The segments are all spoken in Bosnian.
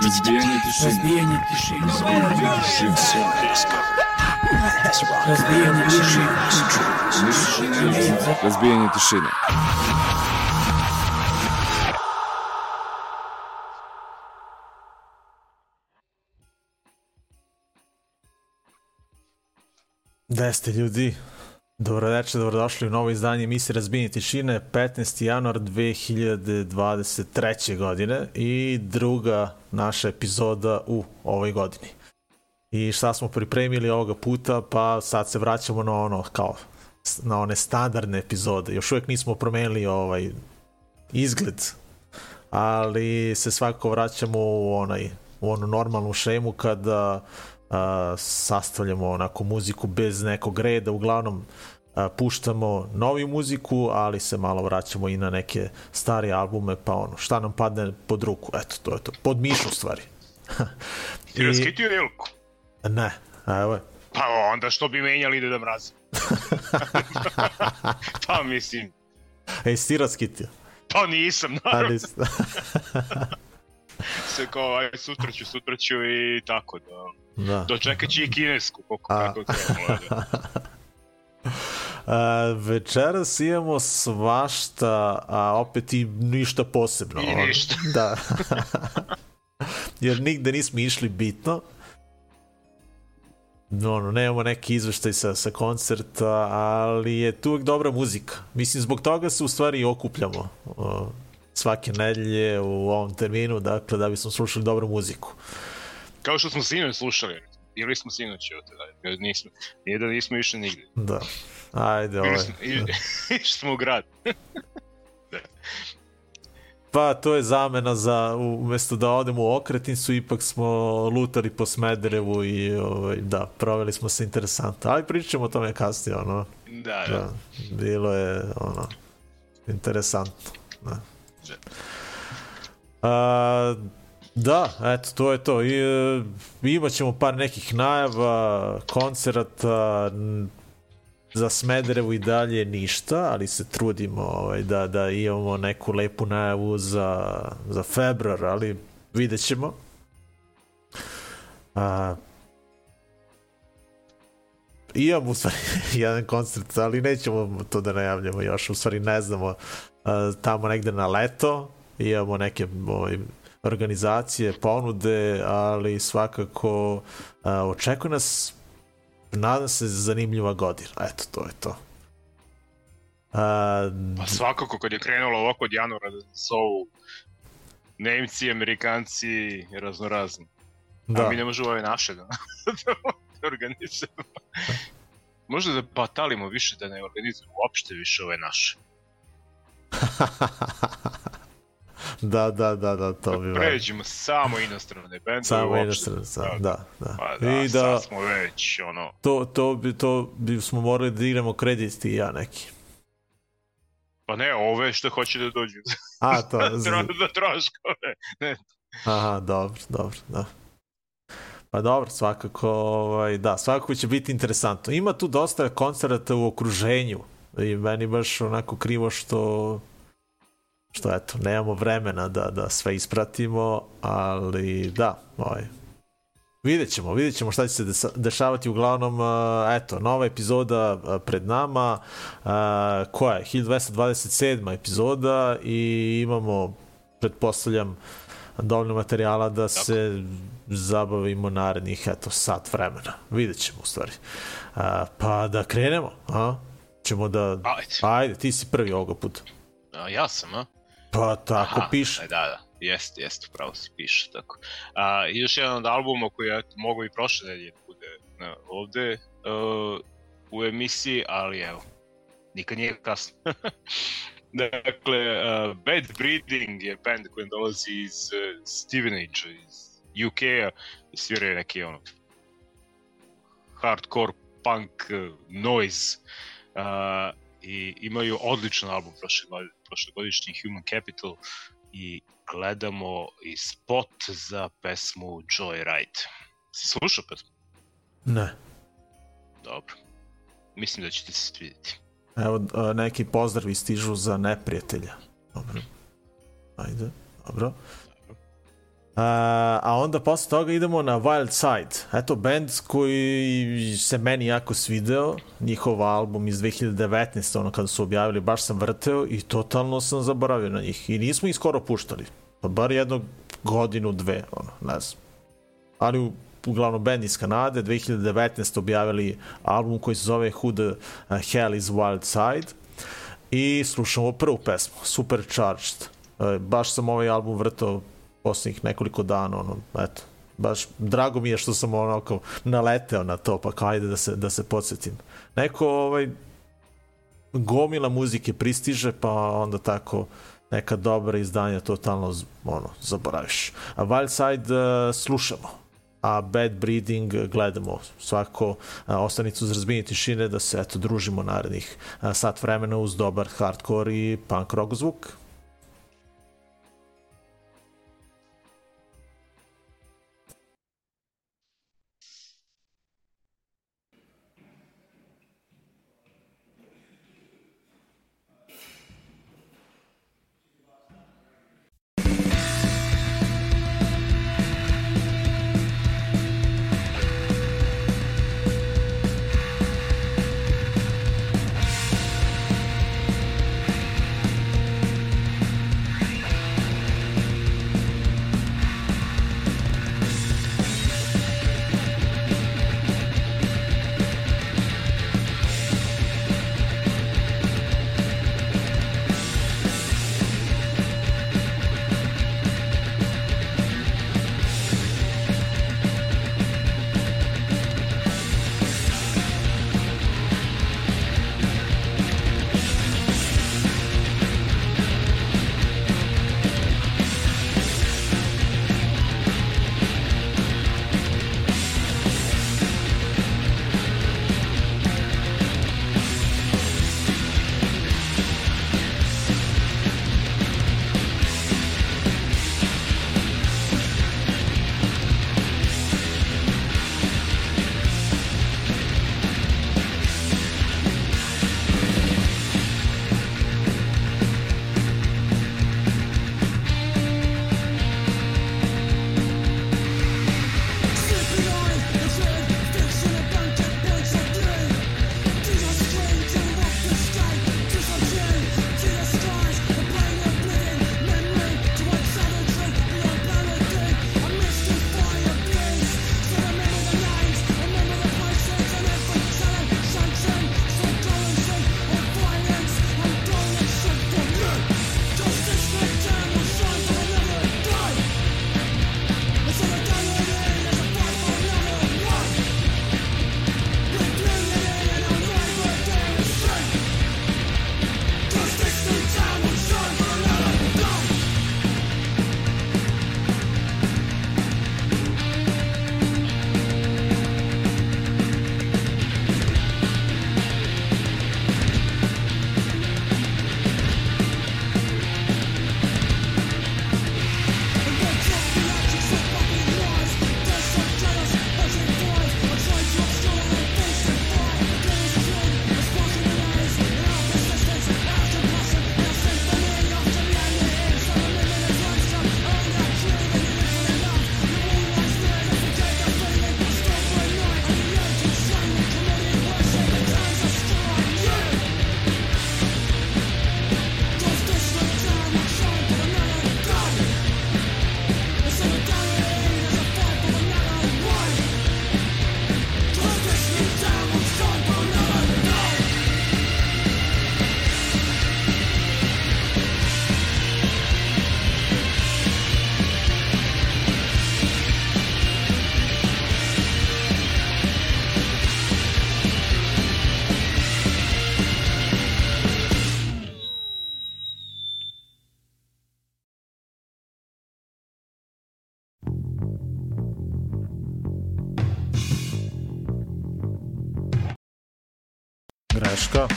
Разбей, не дыши, разбей, не дыши, дыши все резко. Разбей, не люди? Večer, dobrodošli u novo izdanje emisije Razbijenje tišine, 15. januar 2023. godine i druga naša epizoda u ovoj godini. I šta smo pripremili ovoga puta, pa sad se vraćamo na ono, kao, na one standardne epizode. Još uvijek nismo promenili ovaj izgled, ali se svako vraćamo u onaj u onu normalnu šemu kada uh, sastavljamo onako muziku bez nekog reda, uglavnom uh, puštamo novu muziku, ali se malo vraćamo i na neke stare albume, pa ono, šta nam padne pod ruku, eto, to je to, pod mišu stvari. Ti raskitio Ilku? Ne, evo je. Pa onda što bi menjali da da mrazim? pa mislim, Ej, si ti raskitio? pa nisam, A, naravno. nis... Se kao, aj, sutra ću, sutra ću i tako da... da. Dočekat će i kinesku, koliko A. kako. Da. A, večeras imamo svašta, a opet i ništa posebno. I ono. ništa. Da. Jer nigde nismo išli bitno. Ono, nemamo neki izveštaj sa, sa koncerta, ali je tu uvijek dobra muzika. Mislim, zbog toga se u stvari i okupljamo svake nedelje u ovom terminu, dakle, da bismo slušali dobru muziku. Kao što smo sinoć slušali. Ili smo sinoć, evo te, da, nismo, nije da nismo išli nigde. Da. Ajde, ovaj. išli smo u grad. Pa to je zamena za umjesto da odemo u okretnicu ipak smo lutali po Smederevu i ovaj, da, proveli smo se interesantno. Ali pričamo o tome kasnije, ono. Da, da. Da, bilo je ono interesantno. Da. A, da, eto, to je to. I, e, imat ćemo par nekih najava, koncerata, za Smederevu i dalje ništa, ali se trudimo ovaj, da, da imamo neku lepu najavu za, za februar, ali vidjet ćemo. A, imam u stvari jedan koncert, ali nećemo to da najavljamo još, u stvari ne znamo, a, tamo negde na leto, imamo neke ovaj, organizacije, ponude, ali svakako a, očekuje nas nadam se zanimljiva godina. Eto, to je to. A, Pa svakako kad je krenulo ovako od januara da su Nemci, Amerikanci, raznorazni. Da. A mi ne možemo ove naše da organizujemo. Možda da batalimo više da ne organizujemo uopšte više ove naše. da, da, da, da, to bi Da bilo. pređemo samo inostrane bendove Samo jednostrano, sa- da, da. Pa da, I sad da, smo već, ono, to, to, bi, to bi smo morali da igramo kredit ti i ja neki. pa ne, ove što hoće da dođu A, to, z- Tro, da troškove. Ne, aha, dobro, dobro, da. Pa dobro, svakako, ovaj, da, svakako će biti interesantno. Ima tu dosta koncerata u okruženju i meni baš onako krivo što što eto, nemamo vremena da, da sve ispratimo, ali da, ovaj, vidjet ćemo, vidjet ćemo šta će se dešavati uglavnom, eh, eto, nova epizoda eh, pred nama, uh, koja je, 1227. epizoda i imamo, pretpostavljam, dovoljno materijala da Tako. se zabavimo narednih, eto, sat vremena. Vidjet ćemo, u stvari. Uh, pa da krenemo, a? Ćemo da... Ajde. Ajde, ti si prvi ovoga puta. A, ja sam, a? Pa tako Aha, piše. Da, da, jest, jest, upravo se piše tako. A, još jedan od albuma koji je mogu i prošle nedelje da bude na, ovde uh, u emisiji, ali evo, nikad nije kasno. dakle, uh, Bad Breeding je band koji dolazi iz uh, Stevenage, iz UK-a sviraju neki ono hardcore punk uh, noise uh, i imaju odličan album prošle prošlogodišnji Human Capital i gledamo i spot za pesmu Joyride. Si slušao pesmu? Ne. Dobro. Mislim da će ti se svidjeti. Evo, neki pozdravi stižu za neprijatelja. Dobro. Ajde, dobro. a a onda posle toga idemo na Wild Side. Eto, band koji se meni jako svideo, njihov album iz 2019. ono kada su objavili, baš sam vrteo i totalno sam zaboravio na njih. I nismo ih skoro puštali. Pa bar jednu godinu, dve, ono, ne znam. Ali u, uglavnom band iz Kanade, 2019. objavili album koji se zove Who the Hell is Wild Side i slušamo prvu pesmu, Supercharged. E, baš sam ovaj album vrtao posljednjih nekoliko dana, ono, eto, baš drago mi je što sam onako naleteo na to, pa kao ajde da se, da se podsjetim. Neko, ovaj, gomila muzike pristiže, pa onda tako neka dobra izdanja totalno ono, zaboraviš. A Wildside uh, e, slušamo, a Bad Breeding gledamo svako a, ostanicu uz razbijenje tišine da se eto družimo narednih a, sat vremena uz dobar hardcore i punk rock zvuk. Greška.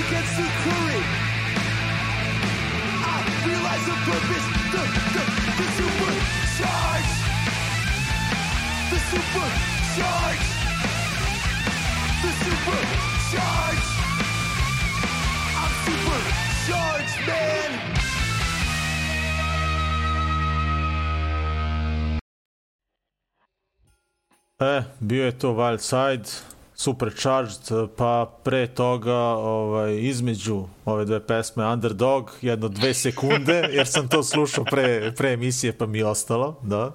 Against the current, I realize the purpose. The the the. The. The. I'm supercharged, man. E, bio je to Wild Side, Supercharged, pa pre toga ovaj, između ove dve pesme Underdog, jedno dve sekunde, jer sam to slušao pre, pre emisije pa mi je ostalo, da.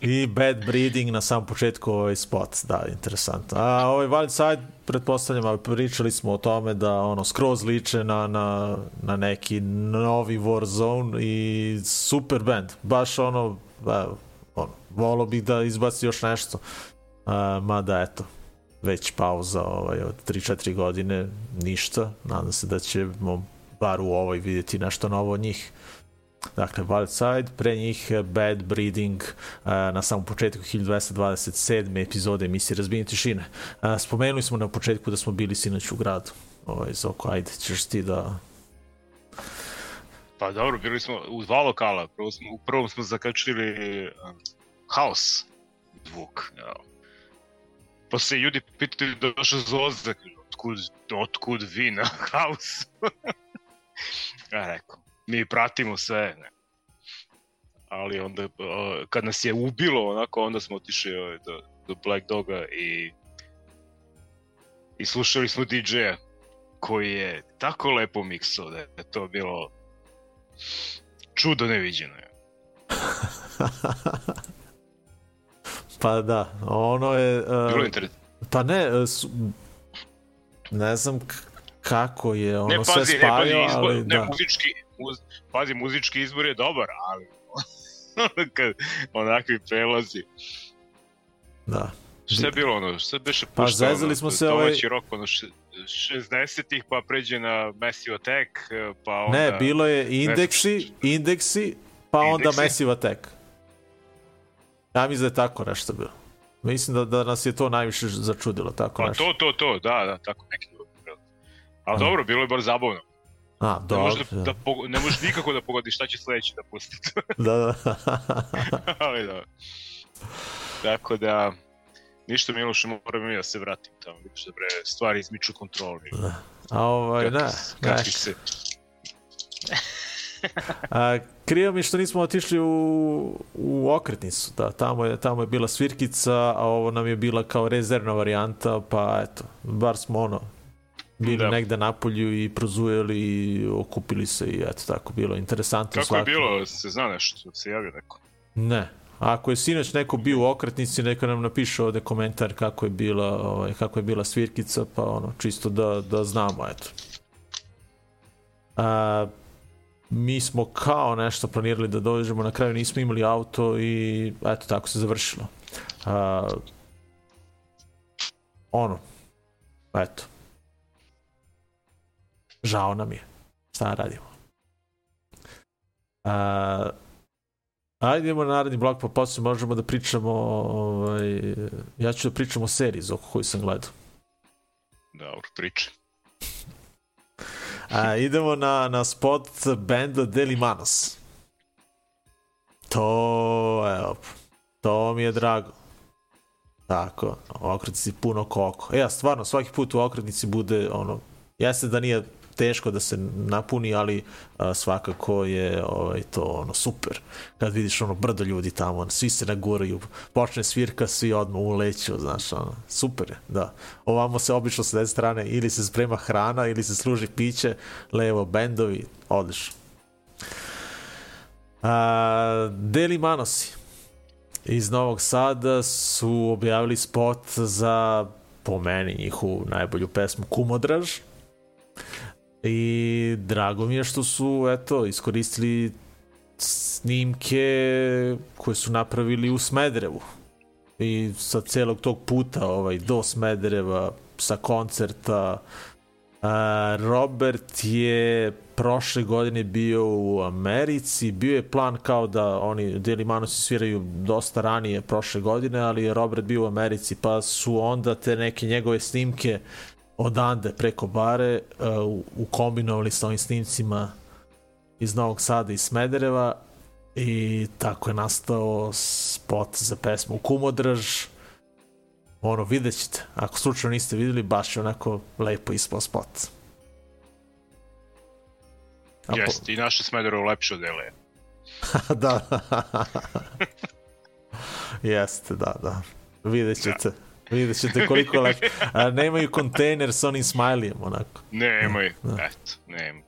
I Bad Breeding na samom početku ovaj spot, da, interesantno. A ovaj Wild Side, pretpostavljam, a pričali smo o tome da ono skroz liče na, na, na neki novi Warzone i super band, baš ono, evo, ono, volao bih da izbaci još nešto. Uh, mada eto, već pauza ovaj, od 3-4 godine, ništa. Nadam se da ćemo bar u ovoj vidjeti nešto novo od njih. Dakle, Wild Side, pre njih Bad Breeding eh, na samom početku 1227. epizode emisije Razbijenje tišine. Eh, spomenuli smo na početku da smo bili sinoć u gradu. Ovaj, Zoko, ajde, ćeš ti da... Pa dobro, bili smo u dva lokala. Prvo smo, u prvom smo zakačili eh, um, House zvuk. Ja. Pa se ljudi pitaju da došao Zoza, otkud, otkud vi na haus? ja rekao, mi pratimo sve. Ne. Ali onda, kad nas je ubilo, onako, onda smo otišli ovaj, do, do Black Doga i i slušali smo DJ-a koji je tako lepo miksao da je to bilo čudo neviđeno. pa da, ono je... Uh, Bilo. Pa ne, e, su, ne znam kako je ono Ne, sve pazi, ne, pazi, izbor, ali ne, da. muzički, muz, pazi, muzički izbor je dobar, ali kad onakvi prelazi. da. Šta je bilo ono, šta beše Pa puštao? zezali ono, smo se domaći ovaj- rock, ono, še- 60-ih, pa pređe na Massive Attack, pa onda... Ne, bilo je indeksi, indeksi, pa onda Indeksi? Massive Attack. Ja mislim da je tako nešto bilo. Mislim da, da nas je to najviše začudilo, tako Pa nešto. to, to, to, da, da, tako neki bilo. Ali dobro, bilo je bar zabavno. A, Ne dobro. možeš, da, Da, pogo- ne možeš nikako da pogodiš šta će sledeće da pustiti. da, da. Ali da. Tako da, ništa Miloše, moram i da se vratim tamo. Vidiš da bre, stvari izmiču kontroli. A ovaj, ne, Kakvi ne. se... A, krivo mi što nismo otišli u, u okretnicu, da, tamo je, tamo je bila svirkica, a ovo nam je bila kao rezervna varijanta, pa eto, bar smo ono, bili Da. negde napolju i prozujeli i okupili se i eto tako, bilo interesantno Kako je svako. bilo, se zna nešto, se javio neko? Ne. Ako je sinoć neko bio u okretnici, neka nam napiše ovde komentar kako je bila, ovaj, kako je bila svirkica, pa ono, čisto da, da znamo, eto. A, mi smo kao nešto planirali da dođemo, na kraju nismo imali auto i eto, tako se završilo. Uh, ono, eto. Žao nam je. Šta radimo? Uh, ajde idemo na naredni blok, pa poslije možemo da pričamo, ovaj, ja ću da pričam o seriji za koju sam gledao. Dobro, pričaj. A, idemo na, na spot benda Deli Manos. To, evo, to mi je drago. Tako, okretnici puno koko. E, ja, stvarno, svaki put u okretnici bude, ono, jeste da nije teško da se napuni, ali a, svakako je ovaj, to ono super. Kad vidiš ono brdo ljudi tamo, ono, svi se naguraju, počne svirka, svi odmah uleću, znaš, ono, super je, da. Ovamo se obično sa jedne strane ili se sprema hrana, ili se služi piće, levo bendovi, odlično. A, Deli Manosi iz Novog Sada su objavili spot za po meni njihovu najbolju pesmu Kumodraž i drago mi je što su eto iskoristili snimke koje su napravili u Smederevu. I sa celog tog puta ovaj do Smedereva sa koncerta. A, Robert je prošle godine bio u Americi, bio je plan kao da oni Deli Manosi sviraju dosta ranije prošle godine, ali je Robert bio u Americi, pa su onda te neke njegove snimke odande preko bare uh, ukombinovali sa ovim snimcima iz Novog Sada i Smedereva i tako je nastao spot za pesmu Kumodraž ono vidjet ćete. Ako slučajno niste vidjeli baš je onako lepo ispao spot. A po- Jeste, i naše Smederevo lepše LA. da. Jeste da da. Vidjet ćete vidjet ćete koliko lepo A, nemaju kontejner sa onim smajlijem onako Nemoj, Da. eto, nemoj.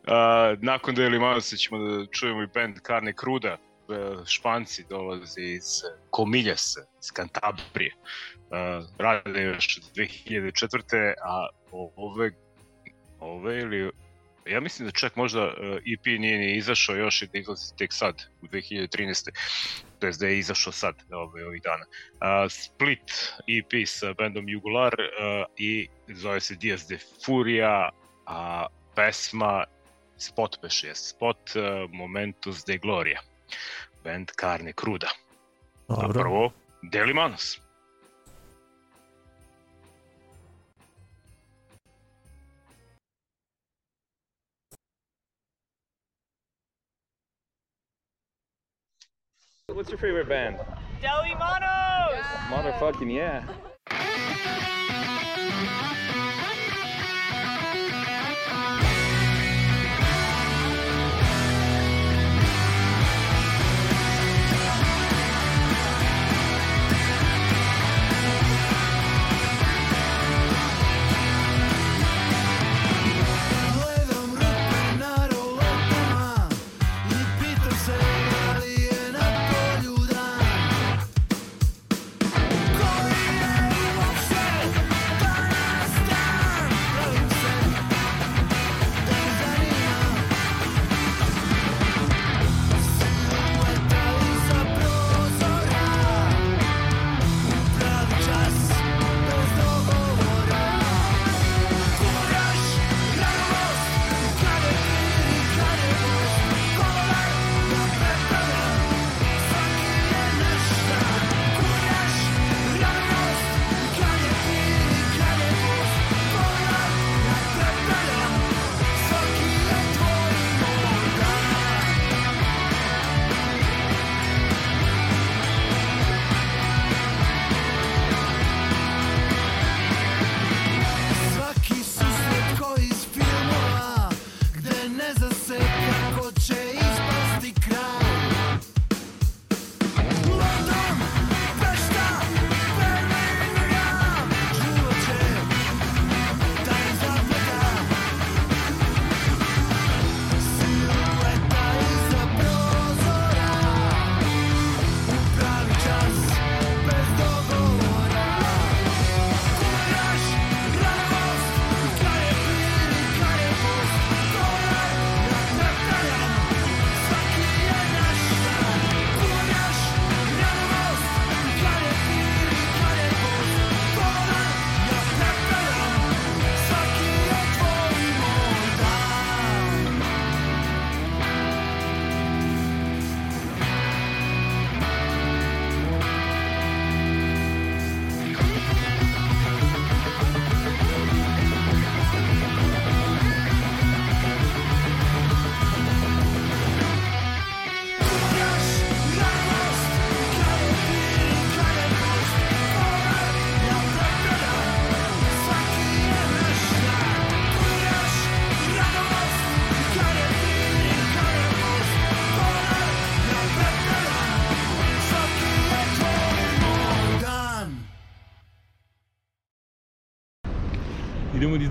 Uh, nakon Daily Mouse ćemo da čujemo i band Carne Cruda. Uh, Španci dolaze iz Komiljasa, iz Kantabrije. Uh, rade još od 2004. A ove, ove ili ja mislim da čak možda EP nije ni izašao još i da izlazi tek sad, u 2013. To jest da je izašao sad, ove, ovih dana. Uh, Split EP sa bandom Jugular uh, i zove se Dias de Furia, a pesma spot peš je spot uh, Momentus de Gloria. Band Carne Cruda a dobro. Prvo Deli Manos What's your favorite band? Deli Manos! Motherfucking yeah.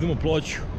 idemo da idemo ploču.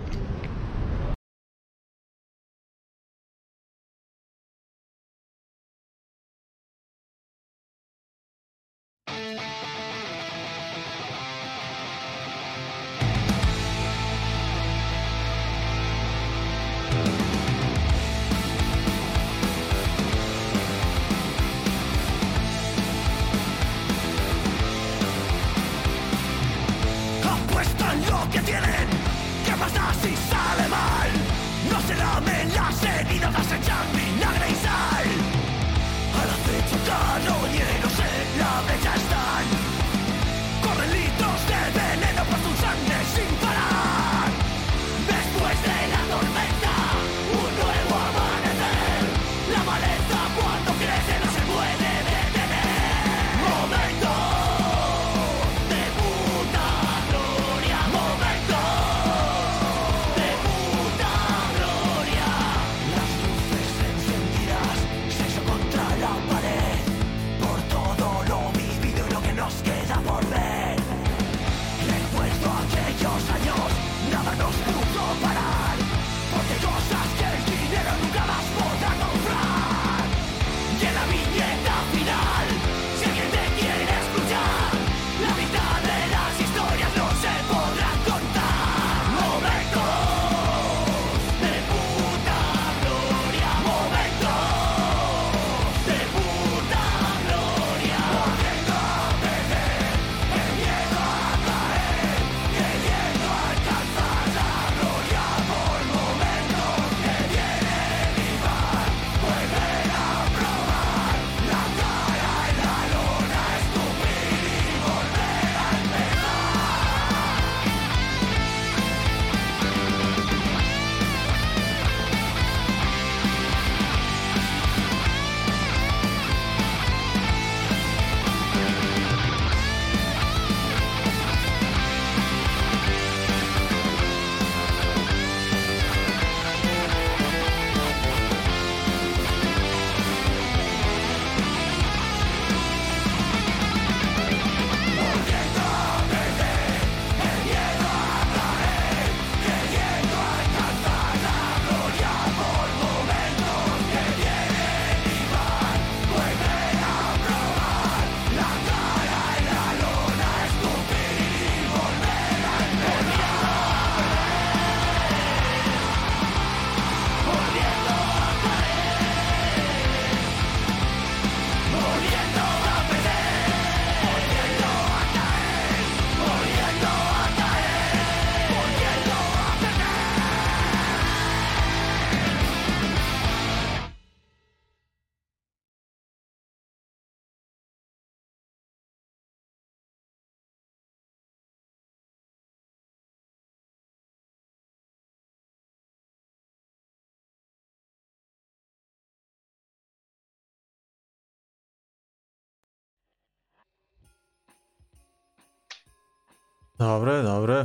Դավրե, դավրե։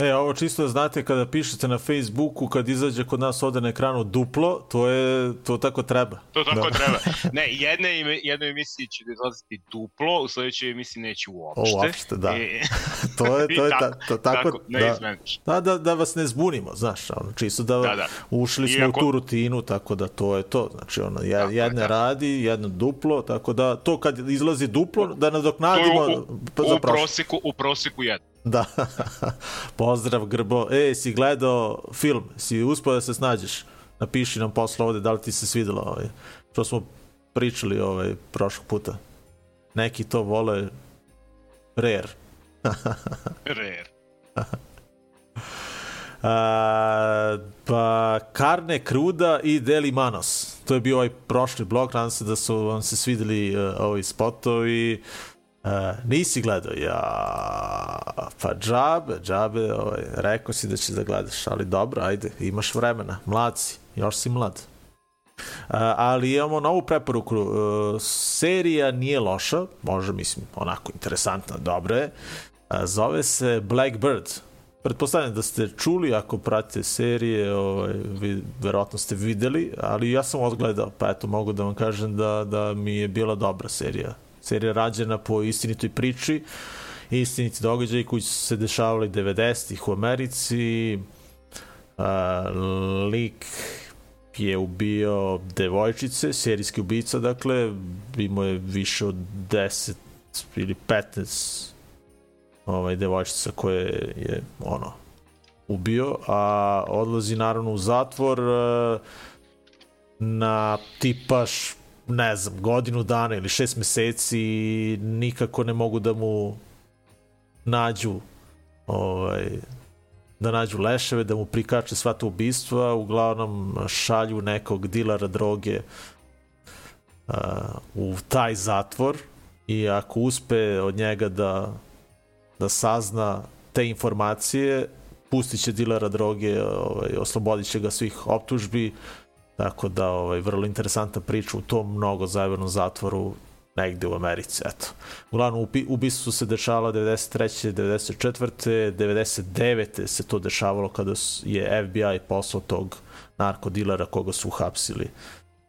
E, ovo čisto da znate kada pišete na Facebooku, kad izađe kod nas ovde na ekranu duplo, to je, to tako treba. To tako Da. treba. Ne, jedne, ime, jednoj emisiji će izlaziti duplo, u sledećoj emisiji neće uopšte. Uopšte, da. I, To je, to je ta, tako, to, tako, tako, ne da, izmeniš. da, da, da vas ne zbunimo, znaš, ono, čisto da, Da, da. ušli smo Iako- u tu rutinu, tako da to je to, znači, ono, Tako jedne da. radi, jedno duplo, tako da, to kad izlazi duplo, da To nadoknadimo je u, u, za u prošlo. proseku, u proseku jedno. Da. Pozdrav, Grbo. E, si gledao film? Si uspio da se snađeš? Napiši nam posle ovde da li ti se svidelo ovaj. Što smo pričali ovaj, prošlog puta. Neki to vole rare. Rare. A, pa Carne Cruda i Deli Manos. To je bio ovaj prošli blog, nadam se da su vam se svideli uh, ovi spotovi. Uh, E, nisi gledao, ja, pa džabe, džabe, ovaj, rekao si da ćeš da gledaš, ali dobro, ajde, imaš vremena, mlad si, još si mlad. Uh, ali imamo novu preporuku, uh, serija nije loša, može, mislim, onako interesantna, dobro je, uh, zove se Blackbird, Pretpostavljam da ste čuli, ako pratite serije, ovaj, vi, verovatno ste videli, ali ja sam odgledao, pa eto, mogu da vam kažem da, da mi je bila dobra serija. Serija rađena po istinitoj priči istiniti događaji koji su se dešavali 90-ih u Americi. Uh, lik je ubio devojčice, serijski ubica, dakle, imao je više od 10 ili 15 ovaj, devojčica koje je, ono, ubio, a odlazi naravno u zatvor na tipaš ne znam, godinu dana ili šest meseci nikako ne mogu da mu nađu ovaj, da nađu leševe, da mu prikače sva ta ubistva, uglavnom šalju nekog dilara droge uh, u taj zatvor i ako uspe od njega da, da sazna te informacije, pustit će dilara droge, ovaj, oslobodit će ga svih optužbi, tako da ovaj, vrlo interesantna priča u tom mnogo zajevernom zatvoru negde u Americi, eto. Uglavnom, ubistvo su se dešavalo 93. 94. 99. se to dešavalo kada je FBI poslao tog narkodilera koga su uhapsili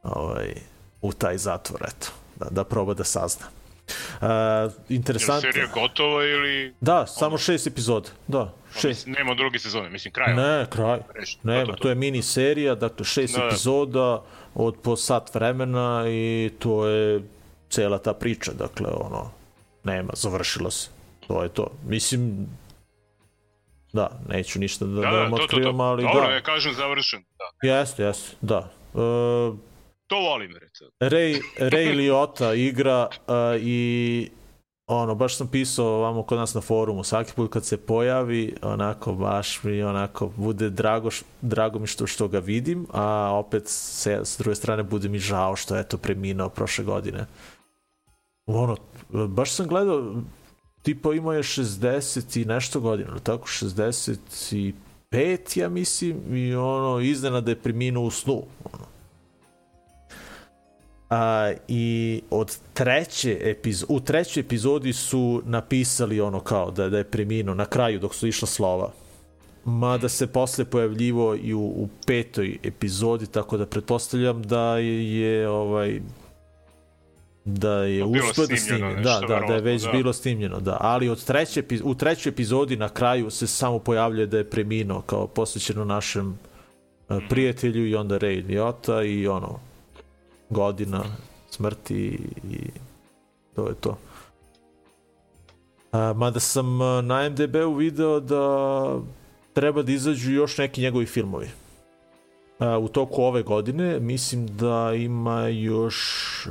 ovaj, u taj zatvor, eto, da, da proba da sazna. Uh, interesantno. Je serija gotova ili... Da, samo šest epizoda. Da, Pa šest. mislim, Nema druge sezone, mislim, kraj. Ne, kraj. Rešeno, Nema, to, to, to. je mini serija, dakle šest Da. epizoda od po sat vremena i to je cela ta priča, dakle ono, nema, završilo se. To je to. Mislim, da, neću ništa da, Da, da, da, vam to, to, otkrivam, to. ali Dobro, da. ne kažem završen. Da. Jeste, jeste, da. E, To volim, recimo. Ray, Ray Liotta igra uh, i ono, baš sam pisao vamo kod nas na forumu, svaki put kad se pojavi, onako, baš mi onako bude drago, drago mi što, što ga vidim, a opet se, s druge strane bude mi žao što je to preminuo prošle godine. Ono, baš sam gledao, tipa imao je 60 i nešto godina, tako, 65, ja mislim, i ono, iznenada je preminuo u snu. A, I od treće epiz u trećoj epizodi su napisali ono kao da, da je preminuo na kraju dok su išla slova. Mada se posle pojavljivo i u, u petoj epizodi, tako da pretpostavljam da je, je ovaj da je uspeo da snimljeno snimi, nešto, da, da, da je već da. bilo snimljeno, da, ali od treće, u trećoj epizodi na kraju se samo pojavljuje da je preminuo kao posvećeno našem eh, prijatelju i onda Ray Liotta i ono godina smrti i to je to. A, mada sam na MDB-u video da treba da izađu još neki njegovi filmovi. A, u toku ove godine mislim da ima još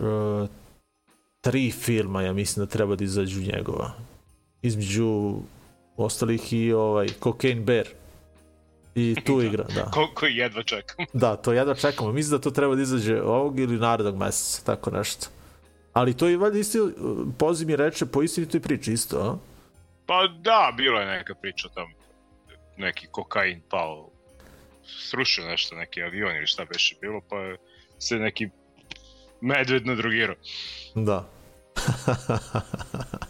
a, tri filma, ja mislim da treba da izađu njegova. Između ostalih i ovaj Cocaine Bear. I tu igra, da. Koliko jedva čekam. Da, to jedva čekamo. Mislim da to treba da izađe ovog ili narednog meseca, tako nešto. Ali to je valjda isto, poziv mi reče po istinitoj priči isto, a? Pa da, bila je neka priča tamo. Neki kokain pao. Srušio nešto, neki avion ili šta beše bilo, pa se neki medved nadrogirao. Da.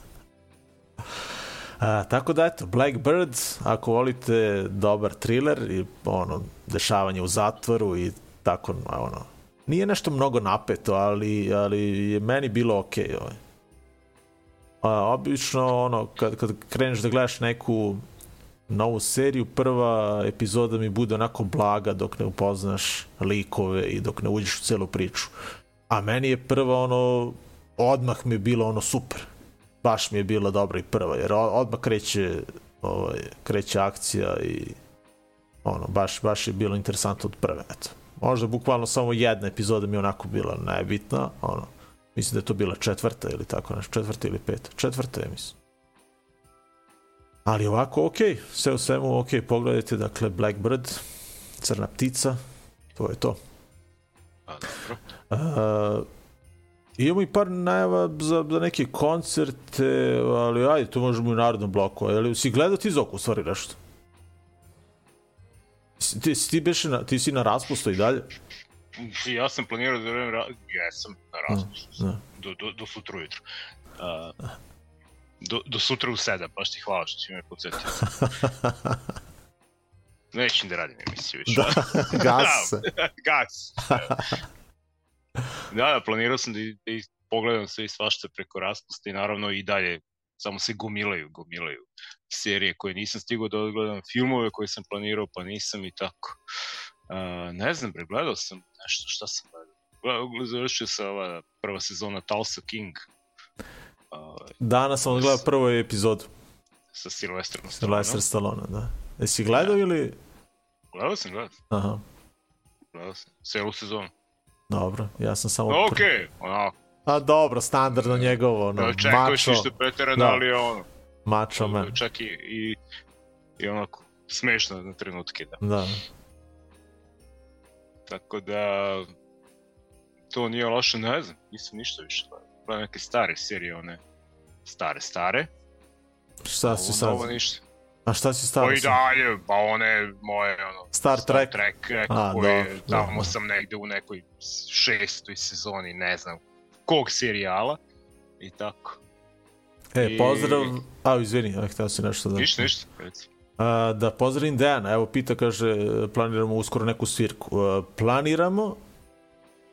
A, tako da eto, Blackbirds, ako volite dobar thriller i ono, dešavanje u zatvoru i tako, ono, nije nešto mnogo napeto, ali, ali je meni bilo okej. Okay, ovaj. A, obično, ono, kad, kad kreneš da gledaš neku novu seriju, prva epizoda mi bude onako blaga dok ne upoznaš likove i dok ne uđeš u celu priču. A meni je prva ono, odmah mi je bilo ono super. Baš mi je bila dobra i prva, jer odmah kreće, ovaj, kreće akcija i ono, baš, baš je bilo interesantno od prve, eto. Možda bukvalno samo jedna epizoda mi je onako bila najbitna, ono, mislim da je to bila četvrta ili tako nešto, četvrta ili peta, četvrta je mislim. Ali ovako, ok, sve u svemu, ok, pogledajte, dakle, Blackbird, crna ptica, to je to. A, dobro. Uh, imamo i par najava za, za neke koncerte, ali ajde, to možemo i u narodnom bloku. Ali si gledao ti Zoku, u stvari, nešto? Ti, si ti, beše na, ti si na raspustu i dalje? Ja sam planirao da vreme... Ra... Jesam na raspustu. da. Do, do, do sutra ujutro. Uh, do, do sutra u sedam, baš ti hvala što si me podsjetio. Nećem da radim emisiju više. Da, gas. Gas. da, da, planirao sam da, da i pogledam sve i svašta preko raspusta i naravno i dalje samo se gomilaju, gomilaju serije koje nisam stigao da odgledam, filmove koje sam planirao pa nisam i tako. Uh, ne znam, bre, gledao sam nešto, šta sam gledao? Gledao, završio se ova prva sezona Tulsa King uh, Danas sam odgledao prvu epizodu. sa Sylvesterom Stalloneom. Sylvester Stallone, da. Jesi gledao ili... Gledao sam, gledao sam, Aha, gledao sam, celu sezonu. Dobro. Ja sam samo... Okej, onako, A dobro, standardno njegovo, ono, mačo, ništa preterano, Da. ali je ono, mačo man. čak i, i, i onako, smešno na trenutke, da. Da. Tako da, to nije loše, ne znam, nisam ništa više gledao. Gledam neke stare serije, one, stare, stare. Šta si Ovo sad? novo ništa. A šta si Pa stavio? i dalje, pa one moje, ono, Star Trek? Trek, neko A, koje, dobro, tamo dobro. sam negde u nekoj šestoj sezoni, ne znam, kog serijala. I tako. E, I- pozdrav... A, izvini, ja htio si nešto da... Ništa, ništa, reci. A, da pozdravim Dejana, evo pita, kaže, planiramo uskoro neku svirku. A, planiramo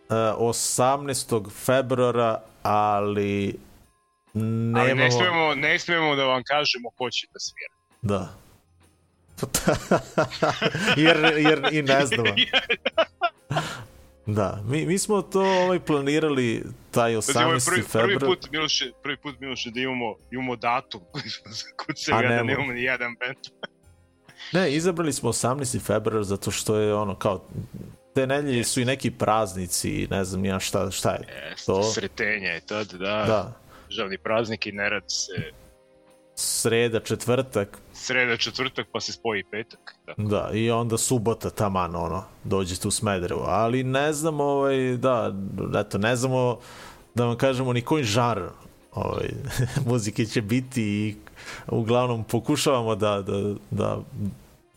a, 18. februara, ali nemamo... Ali ne smemo, ne smemo da vam kažemo ko će da svira. Da. jer, jer i ne znamo. Da, mi, mi smo to ovaj, planirali taj Znači, ovo je 18. prvi, prvi februar. put, Miloše, prvi put, Miloše, da imamo, imamo datum kod se da nemamo ni jedan band. Ne, izabrali smo 18. februar zato što je ono kao te nedelje su i neki praznici ne znam ja šta, šta je. Jeste, To. sretenje je tad, da, Da, državni praznik i ne radi se sreda, četvrtak, sreda, četvrtak, pa se spoji petak. Da. da, i onda subota taman, ono, dođete u Smederevo. Ali ne znam, ovaj, da, eto, ne znamo da vam kažemo ni koji žar ovaj, muzike će biti i uglavnom pokušavamo da, da, da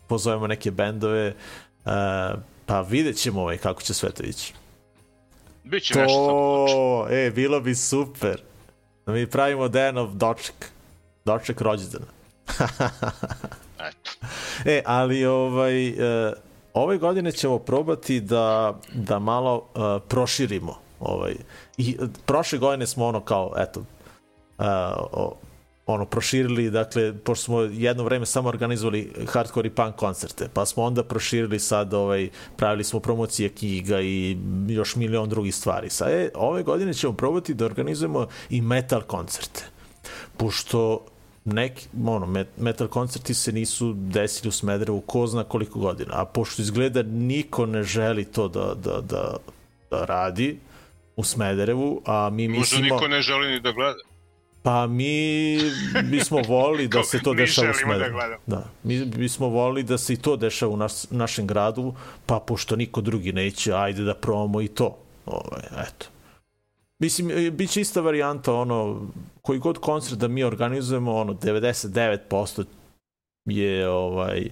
pozovemo neke bendove, e, pa vidjet ćemo ovaj, kako će sve to ići. Biće nešto samo To, e, bilo bi super. Da mi pravimo Dejanov doček. Doček rođendana. Eto. E, ali ovaj, e, ove godine ćemo probati da, da malo e, proširimo. Ovaj. I e, prošle godine smo ono kao, eto, e, o, ono proširili, dakle, pošto smo jedno vreme samo organizovali hardcore i punk koncerte, pa smo onda proširili sad, ovaj, pravili smo promocije knjiga i još milion drugih stvari. Sad, e, ove godine ćemo probati da organizujemo i metal koncerte. Pošto neki, ono, met- metal koncerti se nisu desili u Smederevu ko zna koliko godina, a pošto izgleda niko ne želi to da, da, da, da radi u Smederevu, a mi Možda mislimo... niko ne želi ni da gleda. Pa mi bismo volili da se to dešava u da Smederevu. gledamo. Da, mi bismo volili da se i to dešava u nas, našem gradu, pa pošto niko drugi neće, ajde da probamo i to. Ovaj, eto. Mislim, e, bit će ista varijanta, ono, koji god koncert da mi organizujemo, ono, 99% je, ovaj,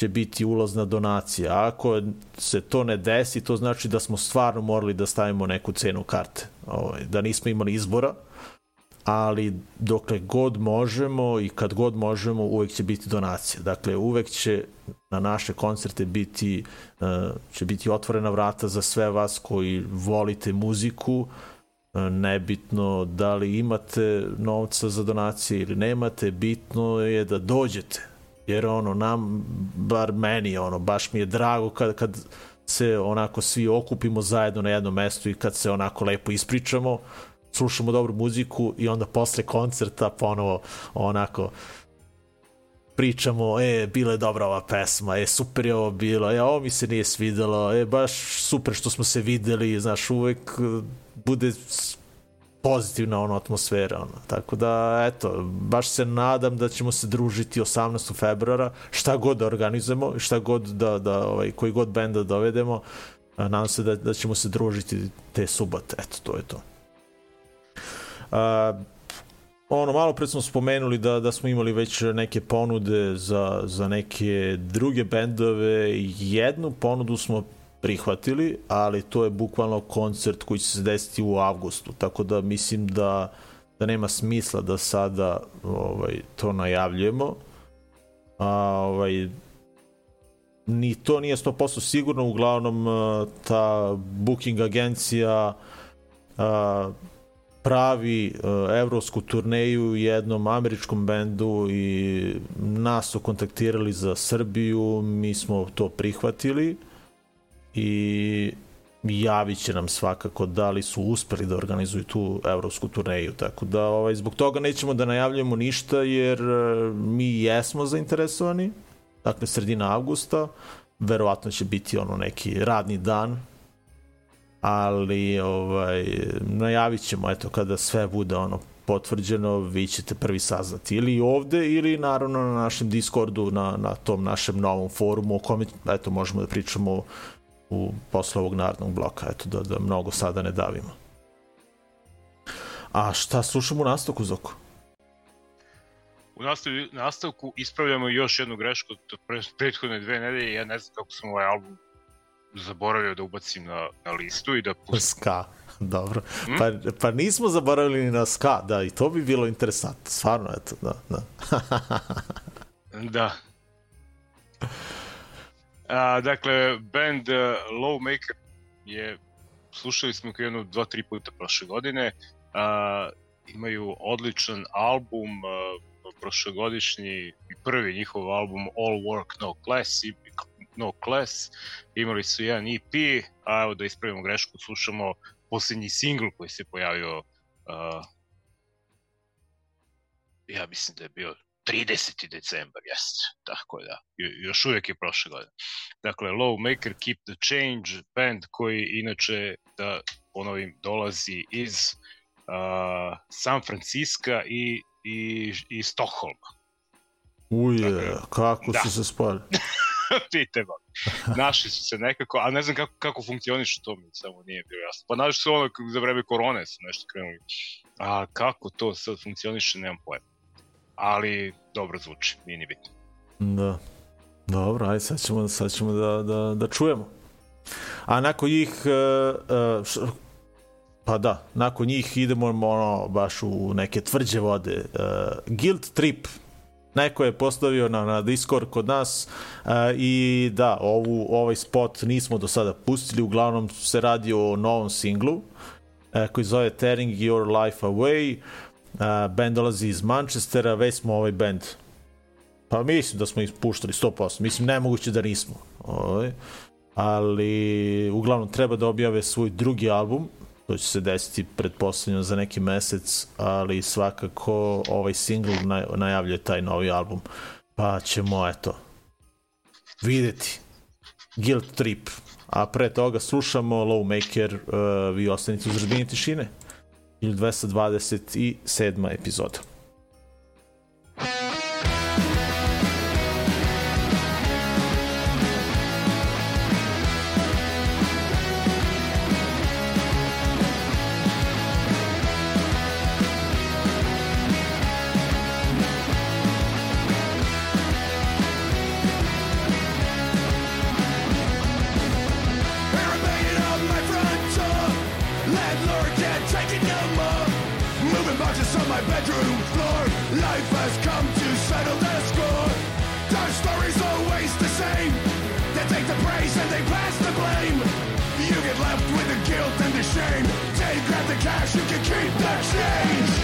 će biti ulazna donacija. A ako se to ne desi, to znači da smo stvarno morali da stavimo neku cenu karte. Ovaj, da nismo imali izbora, ali dokle god možemo i kad god možemo uvek će biti donacija. Dakle, uvek će na naše koncerte biti eh, će biti otvorena vrata za sve vas koji volite muziku, E, nebitno da li imate novca za donacije ili nemate, bitno je da dođete. Jer ono, nam, bar meni, ono, baš mi je drago kad, kad se onako svi okupimo zajedno na jednom mestu i kad se onako lepo ispričamo, slušamo dobru muziku i onda posle koncerta ponovo onako pričamo, e, bila je dobra ova pesma, e, super je ovo bilo, e, ovo mi se nije svidelo, e, baš super što smo se videli, znaš, uvek bude pozitivna ono atmosfera, ono. Tako da, eto, baš se nadam da ćemo se družiti 18. februara, šta god da organizujemo, šta god da, da ovaj, koji god bend da dovedemo, nadam se da, da ćemo se družiti te subote, eto, to je to. A, ono, malo pre smo spomenuli da, da smo imali već neke ponude za, za neke druge bendove. Jednu ponudu smo prihvatili, ali to je bukvalno koncert koji će se desiti u avgustu, tako da mislim da, da nema smisla da sada ovaj, to najavljujemo. A, ovaj, ni to nije 100% sigurno, uglavnom eh, ta booking agencija a, pravi uh, evropsku turneju jednom američkom bendu i nas su kontaktirali za Srbiju, mi smo to prihvatili i javit će nam svakako da li su uspeli da organizuju tu evropsku turneju. Tako da ovaj, zbog toga nećemo da najavljujemo ništa jer e, mi jesmo zainteresovani. Dakle, sredina avgusta. Verovatno će biti ono neki radni dan ali ovaj najavit ćemo eto kada sve bude ono potvrđeno vi ćete prvi saznati ili ovde ili naravno na našem Discordu na, na tom našem novom forumu o kome eto možemo da pričamo u posle ovog narodnog bloka eto da, da mnogo sada ne davimo a šta slušamo u nastavku Zoko? U nastavku, nastavku ispravljamo još jednu grešku od pre, prethodne dve nedelje. Ja ne znam kako sam ovaj album zaboravio da ubacim na, na listu i da pustim. Ska, dobro. Hmm? Pa, pa nismo zaboravili ni na ska, da, i to bi bilo interesantno. Stvarno, eto, da, da. da. A, dakle, band e, uh, Lowmaker je, slušali smo ga jedno, dva, tri puta prošle godine, a, imaju odličan album, a, prošlogodišnji prvi njihov album All Work No Class i No Class, imali su jedan EP, a evo da ispravimo grešku, slušamo posljednji singl koji se pojavio uh, ja mislim da je bio 30. decembar, jeste, tako da, još uvijek je prošle godine. Dakle, Low Maker, Keep the Change, band koji inače, da ponovim, dolazi iz uh, San Francisco i, i, i Stockholma. Uje, dakle, kako da. su se spali? pite ba. Našli su se nekako, a ne znam kako, kako funkcioniš to mi samo nije bilo jasno. Pa našli su ono za vreme korone su nešto krenuli. A kako to sad funkcioniše, nemam pojma. Ali dobro zvuči, nije ni bitno. Da. Dobro, ajde sad ćemo, sad ćemo da, da, da čujemo. A nakon njih, uh, uh, pa da, nakon njih idemo ono, baš u neke tvrđe vode. E, uh, Guild Trip, neko je postavio na, na Discord kod nas uh, i da, ovu, ovaj spot nismo do sada pustili, uglavnom se radi o novom singlu uh, koji zove Tearing Your Life Away. Uh, band dolazi iz Manchestera, već smo ovaj band pa mislim da smo ih puštali 100%, mislim nemoguće da nismo. Ovaj. Ali uglavnom treba da objave svoj drugi album to će se desiti predpostavljeno za neki mesec, ali svakako ovaj single naj, najavljuje taj novi album. Pa ćemo, eto, videti. Guilt Trip. A pre toga slušamo Lowmaker, uh, vi ostanite uz razbini tišine. 1227. epizoda. has come to settle the score. Their story's always the same. They take the praise and they pass the blame. You get left with the guilt and the shame. Take grab the cash, you can keep the change.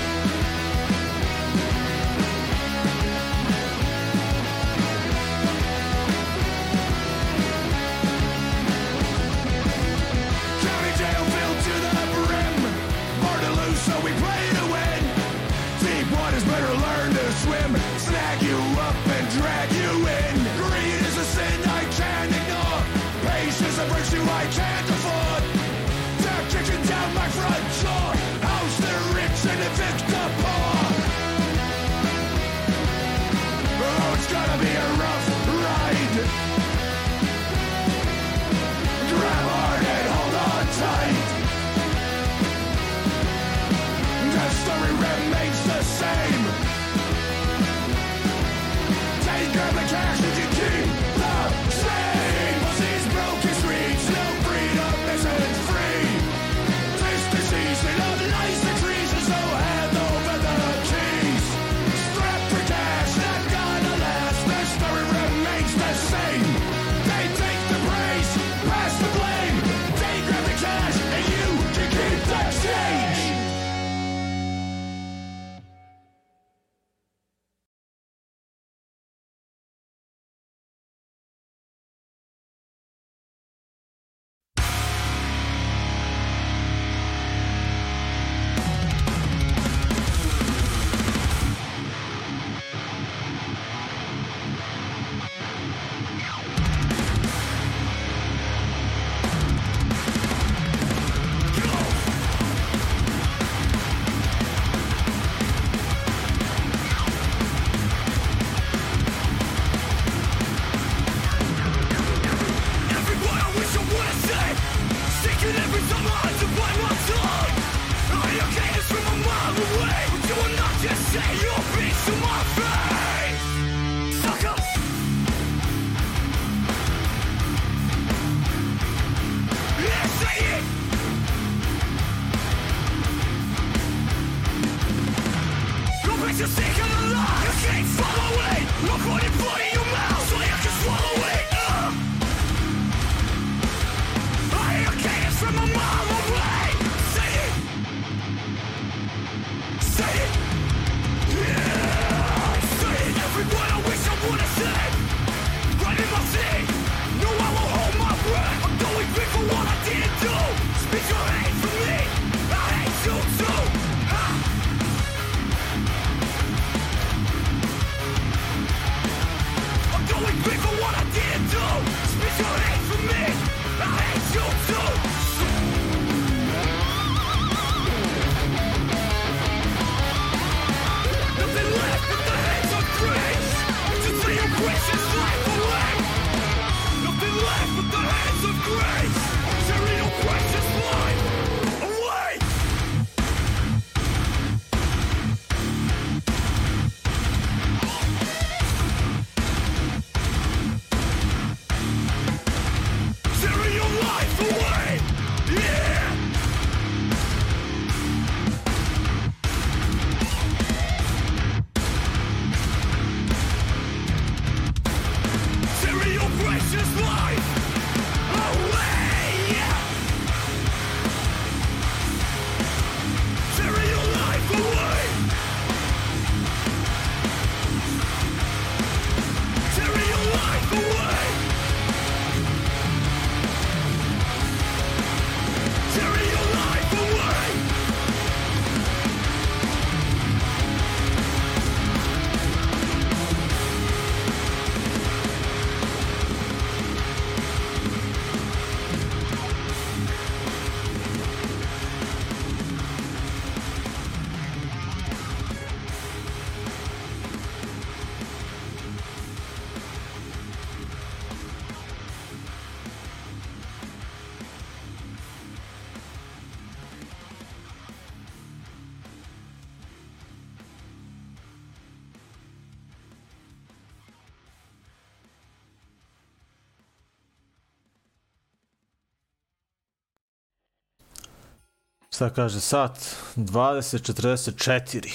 Šta kaže sat? 20.44.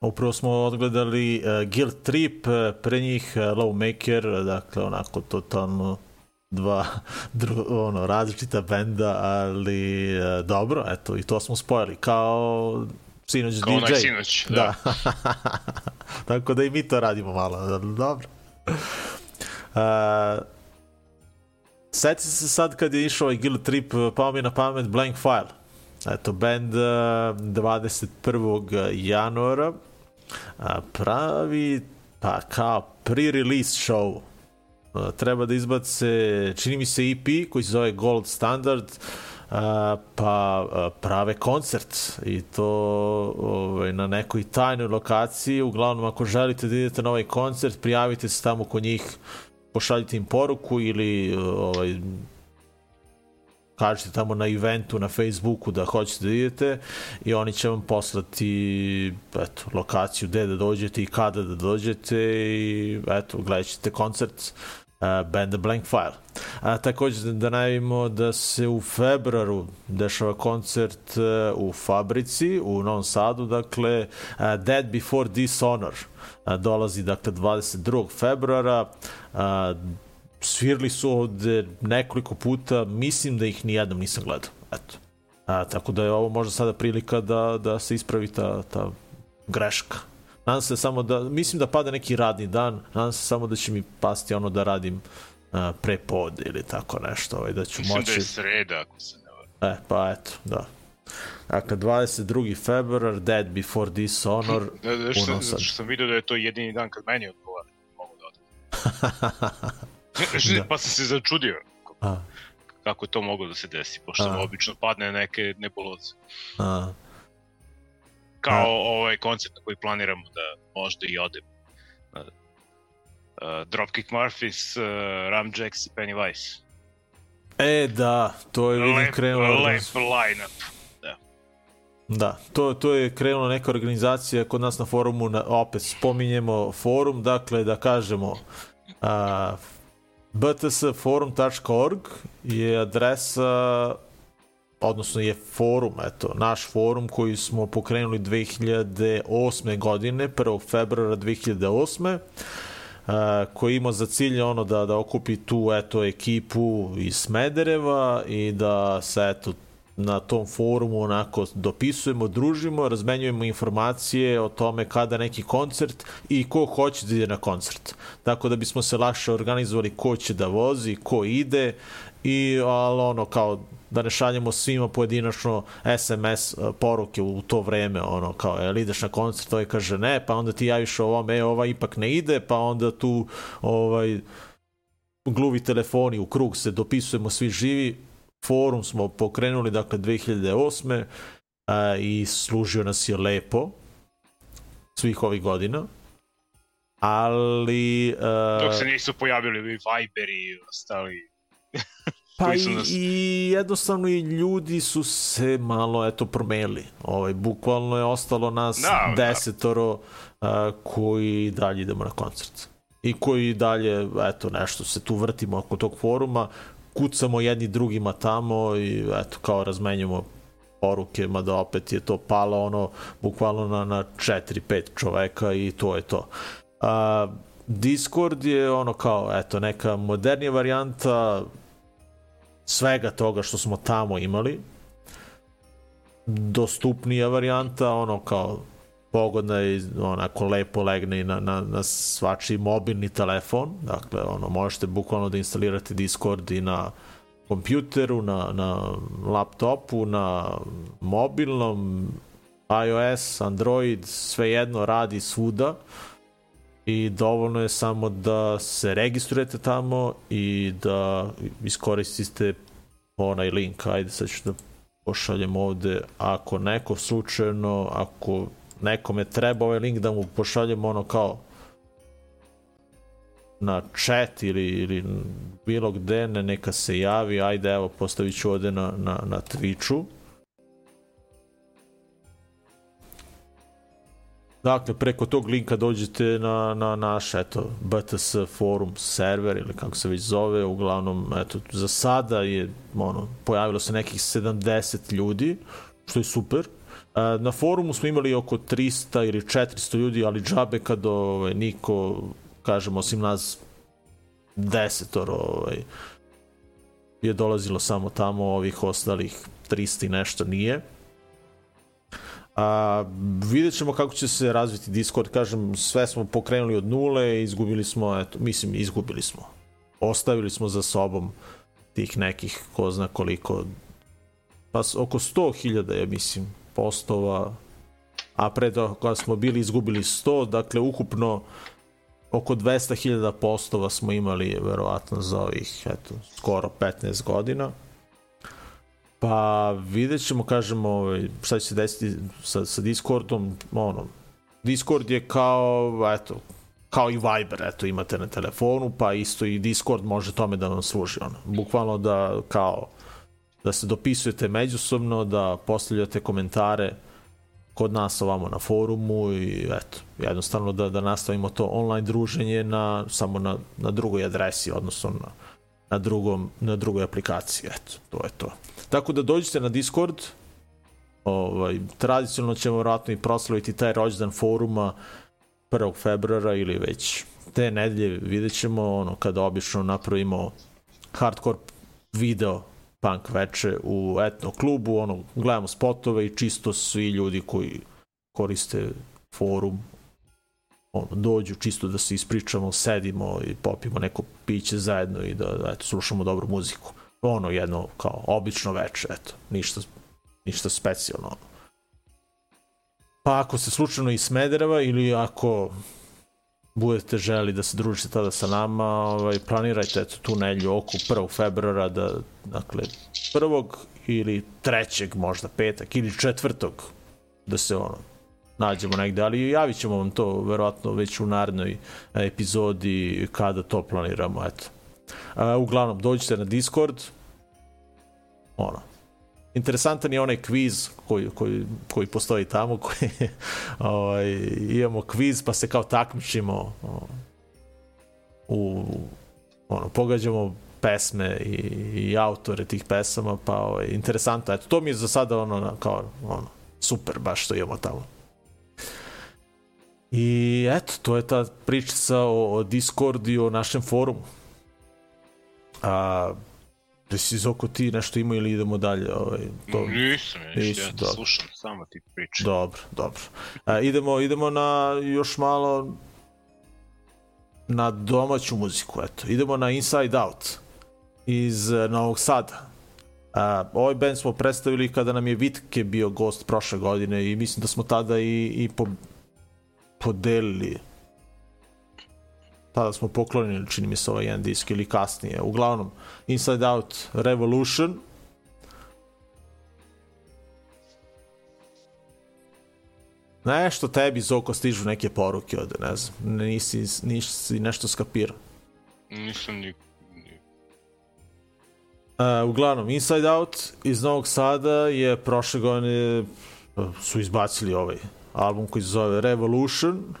Upravo smo odgledali uh, Guild Trip, uh, pre njih uh, Lawmaker, dakle onako totalno dva dru, ono, različita benda, ali uh, dobro, eto, i to smo spojili, kao sinoć Kao DJ. onaj sinoć, da. da. Tako da i mi to radimo malo, dobro. Uh, Sjeti se sad kad je išao ovaj Guild Trip, pao mi na pamet Blank File. Eto, band eh, 21. januara eh, pravi pa kao pre-release show. Eh, treba da izbace, čini mi se EP koji se zove Gold Standard, pa prave koncert i to ovaj, na nekoj tajnoj lokaciji. Uglavnom, ako želite da idete na ovaj koncert, prijavite se tamo kod njih pošaljite im poruku ili ovaj, kažete tamo na eventu na Facebooku da hoćete da idete i oni će vam poslati eto, lokaciju gde da dođete i kada da dođete i eto, gledat ćete koncert e, uh, banda Blank File. A, također da najavimo da se u februaru dešava koncert uh, u Fabrici u Novom Sadu, dakle uh, Dead Before Dishonor uh, dolazi dakle 22. februara uh, svirali su ovde nekoliko puta, mislim da ih nijednom nisam gledao. Eto. A, tako da je ovo možda sada prilika da, da se ispravi ta, ta greška. Nadam se samo da, mislim da pada neki radni dan, nadam se samo da će mi pasti ono da radim a, pre pod ili tako nešto, ovaj, da ću Mislim moći... da je sreda, ako se ne varam. E, pa eto, da. Dakle, 22. februar, Dead Before Dishonor, Da, da, u što, zato što sam vidio da je to jedini dan kad meni odgovara. Mogu da odem. Da. pa sam se začudio A, kako je to moglo da se desi, pošto A. obično padne neke nebuloze. a, Kao A. ovaj koncert koji planiramo da možda i odem. Uh, uh, Dropkick Murphys, uh, Ram Jacks i Pennywise. E, da, to je vidim krenulo. lep line-up. Da, to, to je krenula neka organizacija kod nas na forumu, na, opet spominjemo forum, dakle da kažemo a, btsforum.org je adresa odnosno je forum, eto, naš forum koji smo pokrenuli 2008. godine, 1. februara 2008. Uh, koji ima za cilj ono da da okupi tu eto ekipu iz Smedereva i da se eto na tom forumu onako dopisujemo, družimo, razmenjujemo informacije o tome kada neki koncert i ko hoće da ide na koncert. Tako da bismo se lakše organizovali ko će da vozi, ko ide i ali ono kao da ne šaljemo svima pojedinačno SMS e, poruke u to vreme, ono kao, e, jel ideš na koncert, ovaj kaže ne, pa onda ti javiš ovom, e, ova ipak ne ide, pa onda tu ovaj, gluvi telefoni u krug se dopisujemo svi živi, forum smo pokrenuli dakle 2008. A, i služio nas je lepo svih ovih godina ali Dok a, se nisu pojavili Viber i ostali. pa i, nas- i jednostavno i ljudi su se malo eto promenili ovaj bukvalno je ostalo nas Da, da. desetoro a, koji dalje idemo na koncert i koji dalje eto nešto se tu vrtimo oko tog foruma kucamo jedni drugima tamo i eto kao razmenjujemo poruke, mada opet je to palo ono bukvalno na, na 4-5 čoveka i to je to. A, Discord je ono kao eto neka modernija varijanta svega toga što smo tamo imali dostupnija varijanta ono kao pogodna i onako lepo legne na, na, na svačiji mobilni telefon dakle ono možete bukvalno da instalirate Discord i na kompjuteru, na, na laptopu, na mobilnom, iOS, Android, svejedno radi svuda i dovoljno je samo da se registrujete tamo i da iskoristite onaj link, ajde sad ću da pošaljem ovde, ako neko slučajno, ako nekome treba ovaj link da mu pošaljem ono kao na chat ili, ili bilo gde, ne, neka se javi, ajde evo postavit ću ovde na, na, na Twitchu. Dakle, preko tog linka dođete na, na naš, eto, BTS forum server ili kako se već zove, uglavnom, eto, za sada je, ono, pojavilo se nekih 70 ljudi, što je super. Na forumu smo imali oko 300 ili 400 ljudi, ali džabe kad ovaj, niko, kažemo, osim nas desetoro ovaj, je dolazilo samo tamo, ovih ostalih 300 i nešto nije. A, vidjet ćemo kako će se razviti Discord, kažem, sve smo pokrenuli od nule, izgubili smo, eto, mislim, izgubili smo. Ostavili smo za sobom tih nekih, ko zna koliko, pa oko 100.000 je, mislim, postova, a pre toga kada smo bili izgubili 100, dakle, ukupno oko 200.000 postova smo imali, verovatno, za ovih, eto, skoro 15 godina. Pa vidjet ćemo, kažemo, ovaj, šta će se desiti sa, sa Discordom, ono, Discord je kao, eto, kao i Viber, eto, imate na telefonu, pa isto i Discord može tome da vam služi, ono, bukvalno da, kao, da se dopisujete međusobno, da postavljate komentare kod nas ovamo na forumu i eto, jednostavno da, da nastavimo to online druženje na, samo na, na drugoj adresi, odnosno na, na, drugom, na drugoj aplikaciji, eto, to je to. Tako da dođite na Discord, ovaj, tradicionalno ćemo vratno i proslaviti taj rođendan foruma 1. februara ili već te nedelje vidjet ćemo ono kada obično napravimo hardcore video punk veče u etno klubu, ono, gledamo spotove i čisto svi ljudi koji koriste forum ono, dođu čisto da se ispričamo, sedimo i popimo neko piće zajedno i da eto, slušamo dobru muziku. Ono jedno kao obično veče, eto, ništa, ništa specijalno. Ono. Pa ako se slučajno iz Smedereva ili ako budete želi da se družite tada sa nama, ovaj, planirajte eto, tu nedlju oko 1. februara, da, dakle, prvog ili trećeg možda petak ili 4. da se ono nađemo negde, ali javit ćemo vam to verovatno već u narednoj epizodi kada to planiramo, eto. A, uglavnom, dođite na Discord, ono, interesantan je onaj kviz koji, koji, koji postoji tamo, koji, ovaj, imamo kviz pa se kao takmičimo o, u, ono, pogađamo pesme i, i autore tih pesama, pa ovaj, interesantno, eto, to mi je za sada ono, na- kao, ono, super baš što imamo tamo. I eto, to je ta pričica o, o Discord i o našem forumu. A, Jesi Zoko ti nešto ima ili idemo dalje? Ovaj, to... Nisam, ja Nisi, ništa, ja te dobro. slušam, samo ti pričam. Dobro, dobro. A, idemo, idemo na još malo na domaću muziku, eto. Idemo na Inside Out iz eh, Novog Sada. A, ovaj band smo predstavili kada nam je Vitke bio gost prošle godine i mislim da smo tada i, i po, podelili tada smo poklonili, čini mi se ovaj jedan disk ili kasnije. Uglavnom, Inside Out Revolution, Nešto tebi Zoko stižu neke poruke od, ne znam, nisi, nisi nešto skapirao. Nisam ni... ni... Uh, uglavnom, Inside Out iz Novog Sada je prošle godine uh, su izbacili ovaj album koji se zove Revolution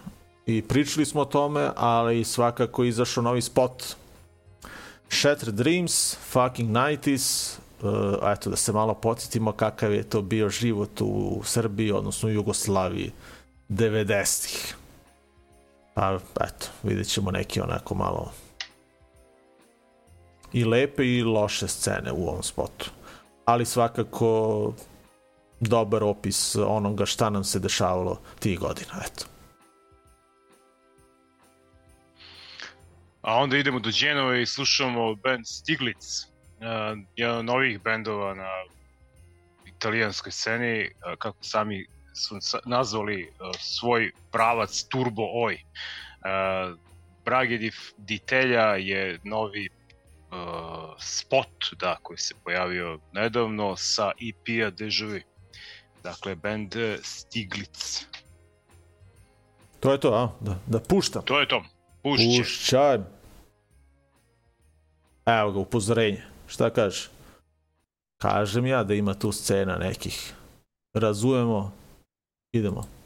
i pričali smo o tome, ali svakako izašao novi spot Shattered Dreams, Fucking 90s, uh, eh, eto da se malo podsjetimo kakav je to bio život u Srbiji, odnosno u Jugoslaviji 90-ih. Pa, eto, vidjet ćemo neki onako malo i lepe i loše scene u ovom spotu. Ali svakako dobar opis onoga šta nam se dešavalo tih godina, eto. A onda idemo do Genove i slušamo band Stiglitz, uh, jedan od novih bendova na italijanskoj sceni, uh, kako sami su nazvali uh, svoj pravac Turbo Oj. Uh, Brage di, di je novi uh, spot da, koji se pojavio nedavno sa EP-a Deja. Dakle, band Stiglitz. To je to, a? Da, da puštam. To je to. Pušće. Pušćaj. Evo ga, upozorenje. Šta kaže? Kažem ja da ima tu scena nekih. Razumemo. Idemo.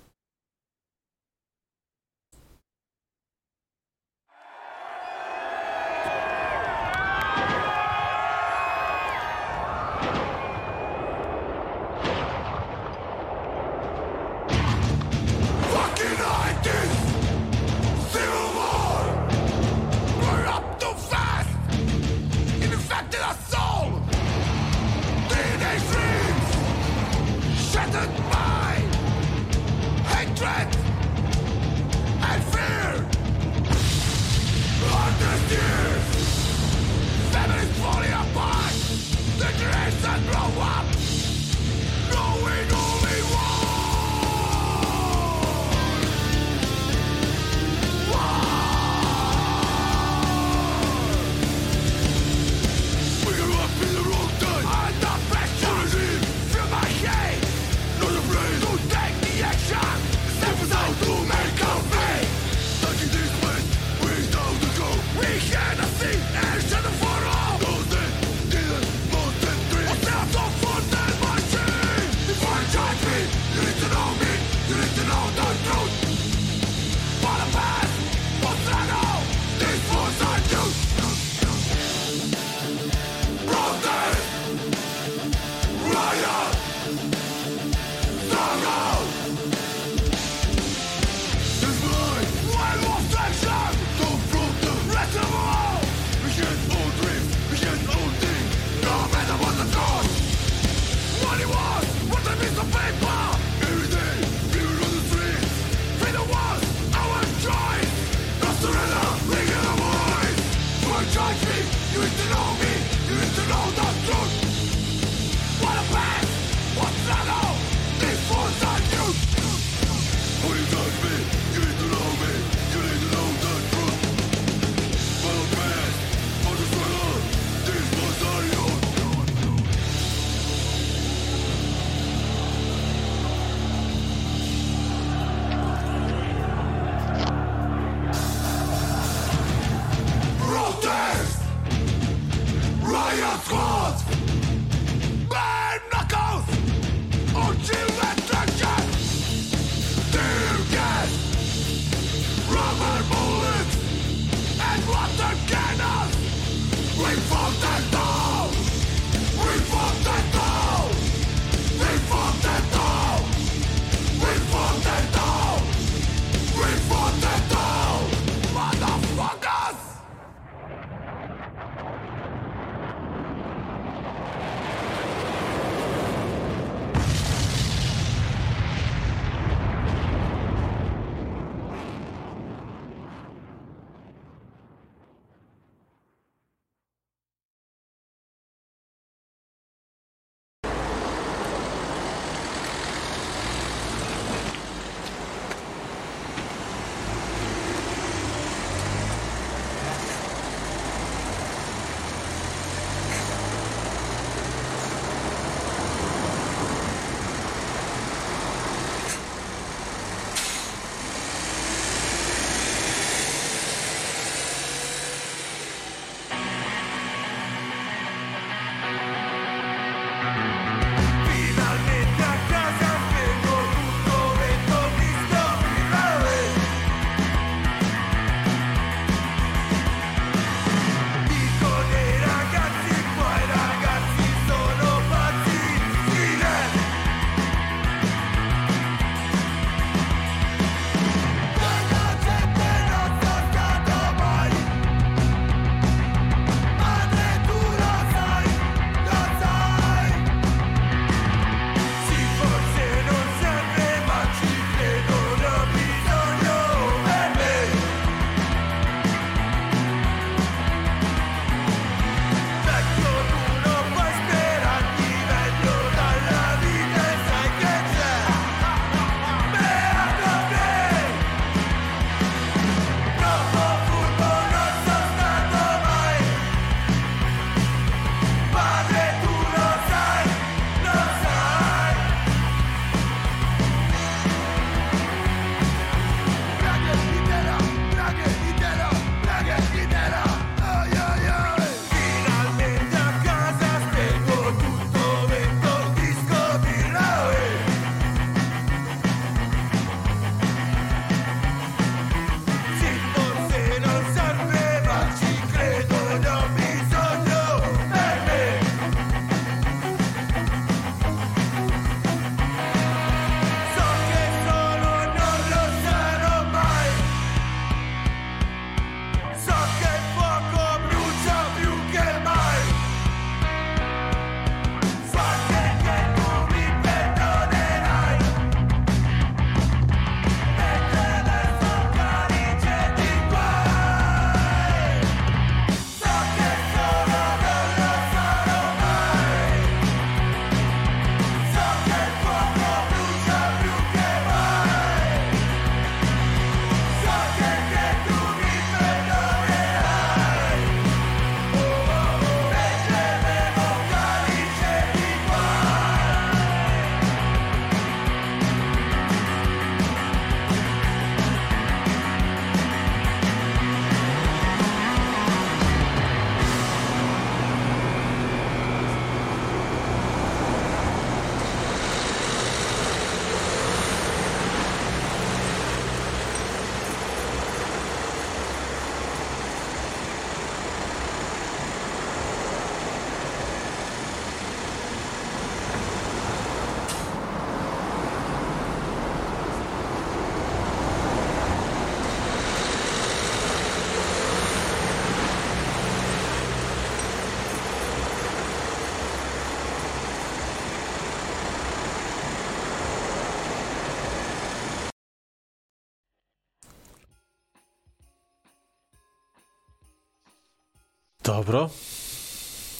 Dobro.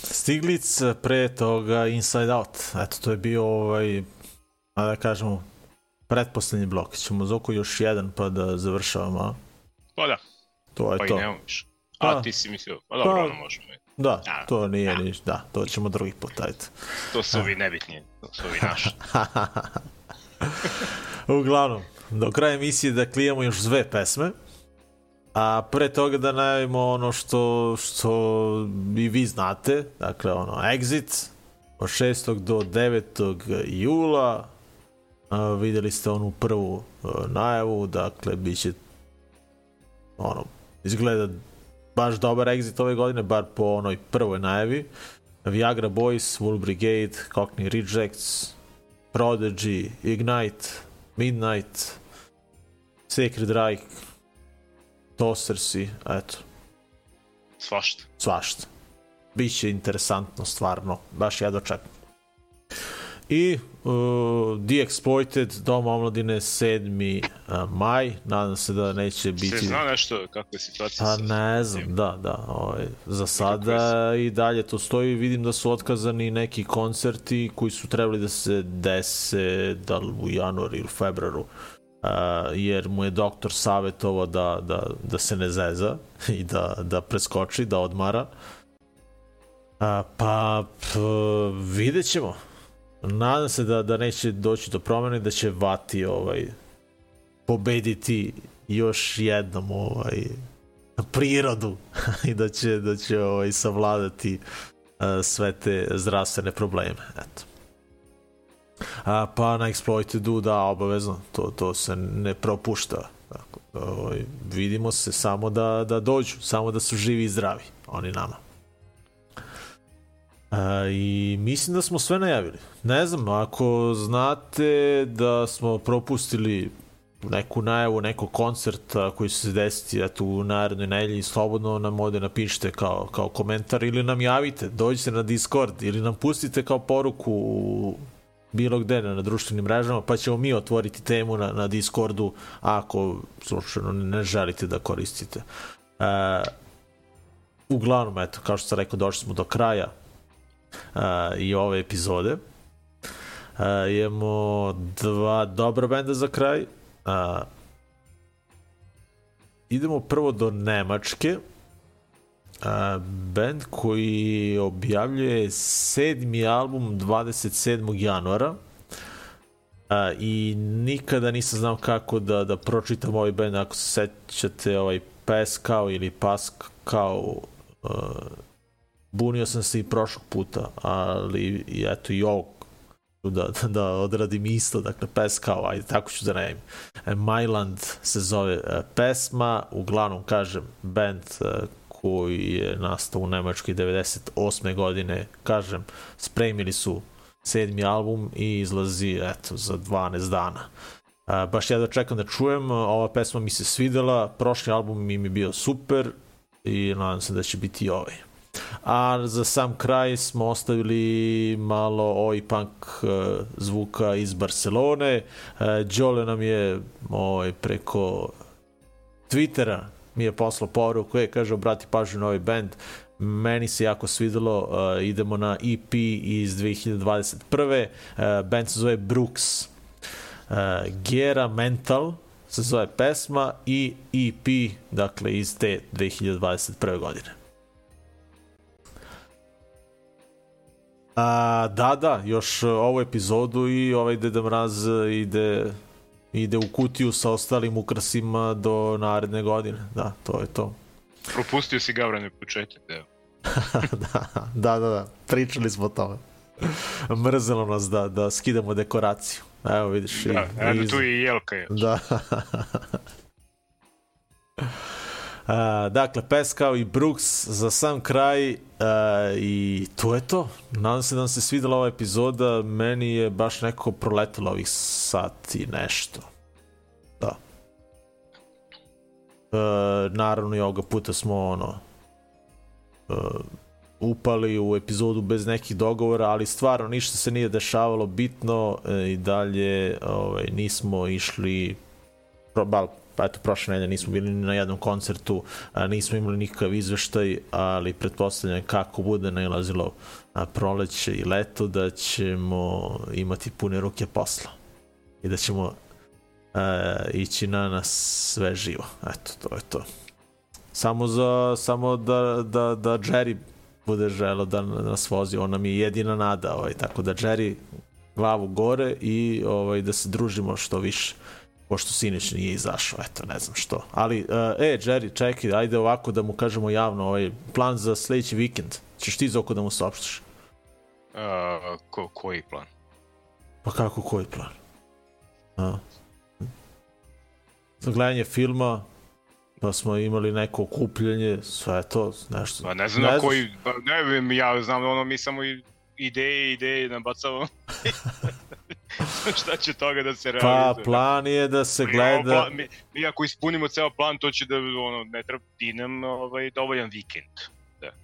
Stiglic, pre toga Inside Out. Eto, to je bio ovaj, a da kažemo, pretposlednji blok. Ćemo zoko još jedan pa da završavamo, a? Pa da, To je pa i to. nemamo više. A Pa. ti si mislio, pa dobro, Pa. ono možemo. Da, Da. to nije niš, da, to ćemo drugi put, ajde. To su ovi nebitni, to su ovi naši. Uglavnom, do kraja emisije da klijemo još dve pesme, a pre toga da najavimo ono što, što i vi znate, dakle ono, Exit, od 6. do 9. jula, a, videli ste onu prvu a, najavu, dakle, bit će ono, izgleda baš dobar exit ove godine, bar po onoj prvoj najavi. Viagra Boys, Wool Brigade, Cockney Rejects, Prodigy, Ignite, Midnight, Sacred Reich, Tossersi, eto, Svašta. svašta. Biće interesantno, stvarno, baš ja dočekam. I uh, The Exploited, Dom omladine, 7. Uh, maj, nadam se da neće biti... Se zna nešto kakva je situacija? Pa sa- ne znam, da, da. Ovaj, za sada i dalje to stoji. Vidim da su otkazani neki koncerti koji su trebali da se dese da li u januaru ili februaru. Uh, jer mu je doktor savjetovao da, da, da se ne zeza i da, da preskoči, da odmara. A, pa p, vidjet ćemo. Nadam se da, da neće doći do promene, da će Vati ovaj, pobediti još jednom ovaj, prirodu i da će, da će ovaj, savladati uh, sve te zdravstvene probleme. Eto. A, pa na Exploitedu, da, obavezno, to, to se ne propušta. Tako, da, ovaj, vidimo se samo da, da dođu, samo da su živi i zdravi, oni nama. A, I mislim da smo sve najavili. Ne znam, ako znate da smo propustili neku najavu, nekog koncerta koji će se desiti eto, u narednoj nedelji, slobodno nam ovde napišite kao, kao komentar ili nam javite, dođite na Discord ili nam pustite kao poruku u bilo gde na, na društvenim mrežama, pa ćemo mi otvoriti temu na, na Discordu ako slučajno ne želite da koristite. E, uglavnom, eto, kao što sam rekao, došli smo do kraja e, i ove epizode. E, imamo dva dobra benda za kraj. E, idemo prvo do Nemačke. A, band koji objavljuje sedmi album 27. januara. A, I nikada nisam znao kako da, da pročitam ovaj band ako se sećate ovaj Peskao ili Paskao uh, bunio sam se i prošlog puta ali i eto i ovog da, da odradim isto, dakle Peskao, ajde, tako ću da najavim. E, Myland se zove e, pesma, uglavnom kažem, band koji je nastao u Nemačkoj 98. godine, kažem, spremili su sedmi album i izlazi, eto, za 12 dana. A, baš ja da čekam da čujem, ova pesma mi se svidela, prošli album mi je bio super i nadam se da će biti i ovaj. A za sam kraj smo ostavili malo oi punk e, zvuka iz Barcelone. E, Đole nam je oj, preko Twittera mi je poslao poruku, je, kaže, obrati pažnju na ovaj band. Meni se jako svidelo, uh, idemo na EP iz 2021. Uh, band se zove Brooks. Uh, Gera Mental se zove pesma i EP, dakle, iz te 2021. godine. A, da, da, još ovu epizodu i ovaj Deda Mraz ide, ide u kutiju sa ostalim ukrasima do naredne godine. Da, to je to. Propustio si Gavrane početak, evo. da, da, da, da, pričali smo o tome. Mrzelo nas da, da skidamo dekoraciju. Evo vidiš. Da, i, eno iz- tu i Jelka je. Da. A, dakle, Peskao i Brooks za sam kraj uh, i to je to. Nadam se da vam se svidela ova epizoda. Meni je baš neko proletalo ovih sati nešto. Da. Uh, naravno i ovoga puta smo ono uh, upali u epizodu bez nekih dogovora, ali stvarno ništa se nije dešavalo bitno e, i dalje ovaj, nismo išli probal pa eto, prošle nedelje nismo bili ni na jednom koncertu, a, nismo imali nikakav izveštaj, ali pretpostavljam kako bude nailazilo a, proleće i leto, da ćemo imati pune ruke posla i da ćemo a, ići na nas sve živo. Eto, to je to. Samo, za, samo da, da, da Jerry bude želo da nas vozi, on nam je jedina nada, ovaj, tako da Jerry glavu gore i ovaj da se družimo što više pošto sinoć nije izašao, eto, ne znam što. Ali, uh, e, Jerry, čekaj, ajde ovako da mu kažemo javno, ovaj, plan za sljedeći vikend. Češ ti zoko da mu saopštiš? Uh, ko, koji plan? Pa kako, koji plan? A? Za gledanje filma, pa smo imali neko okupljanje, sve to, nešto. Pa ne znam ne na koji, pa ne vem, ja znam ono, mi samo i- ideje, ideje nabacamo. Šta će toga da se Pa, realizuje? plan je da se Mi gleda... imamo Plan, mi, mi ako ispunimo ceo plan, to će da, ono, ne treba ti nam ovaj, dovoljan vikend.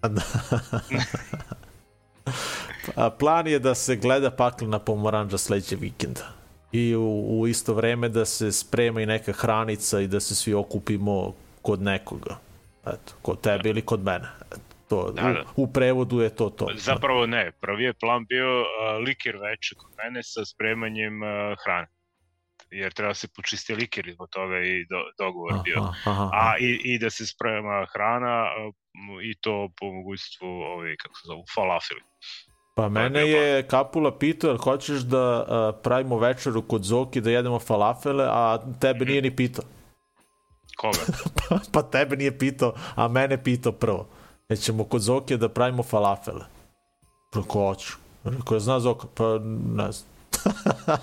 A plan je da se gleda paklena pomoranđa sledeće vikenda. I u, u isto vreme da se sprema i neka hranica i da se svi okupimo kod nekoga. Eto, kod tebe ili kod mene. Eto, to, Da, da. U, u prevodu je to to. Zapravo ne, prvi je plan bio uh, liker veče kod mene sa spremanjem uh, hrane. Jer treba se počisti liker i zbog toga i do, dogovor bio. Aha, aha, A i, i da se sprema hrana i to po mogućstvu ovi, kako se zovu, falafeli. Pa mene je Kapula pitao, jel hoćeš da uh, pravimo večeru kod Zoki da jedemo falafele, a tebe nije ni pitao. Koga? pa tebe nije pitao, a mene pitao prvo. E ćemo kod Zoke da pravimo falafele. Hoću. Rekao, je zna Zoka? Pa ne znam.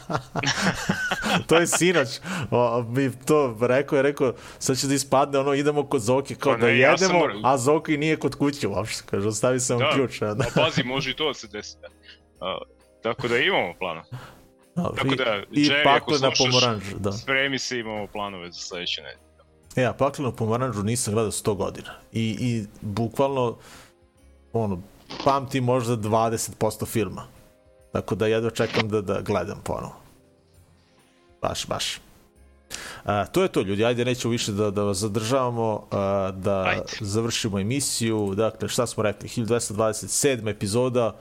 to je sinoć. O, mi to rekao je, rekao, sad će da ispadne ono, idemo kod Zoke kao Pa da ne, ja sam jedemo, a Zoki nije kod kuće uopšte. Kaže, ostavi sam Da. ključ. Da. A pazi, može i to da se desi. Uh, tako da imamo plana. Dobro, Tako i, da, i Jerry, ako paklena slušaš, pomoranđa, da. Spremi se, imamo planove za sledeće nedelje. E, ja paklenu pomoranđu nisam gledao 100 godina. I, i bukvalno, ono, pamtim možda 20% filma. Tako da jedva čekam da, da gledam ponovo. Baš, baš. A, to je to, ljudi. Ajde, nećemo više da, da vas zadržavamo, a, da Ajde. završimo emisiju. Dakle, šta smo rekli? 1227. epizoda.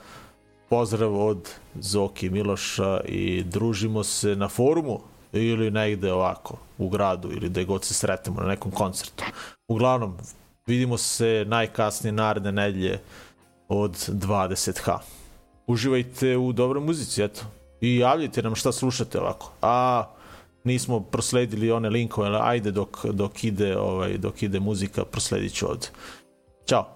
Pozdrav od Zoki Miloša i družimo se na forumu ili negde ovako u gradu ili da god se sretnemo na nekom koncertu. Uglavnom, vidimo se najkasnije naredne nedlje od 20h. Uživajte u dobroj muzici, eto. I javljajte nam šta slušate ovako. A nismo prosledili one linkove, ali ajde dok, dok ide ovaj dok ide muzika prosledit ću. Ćao.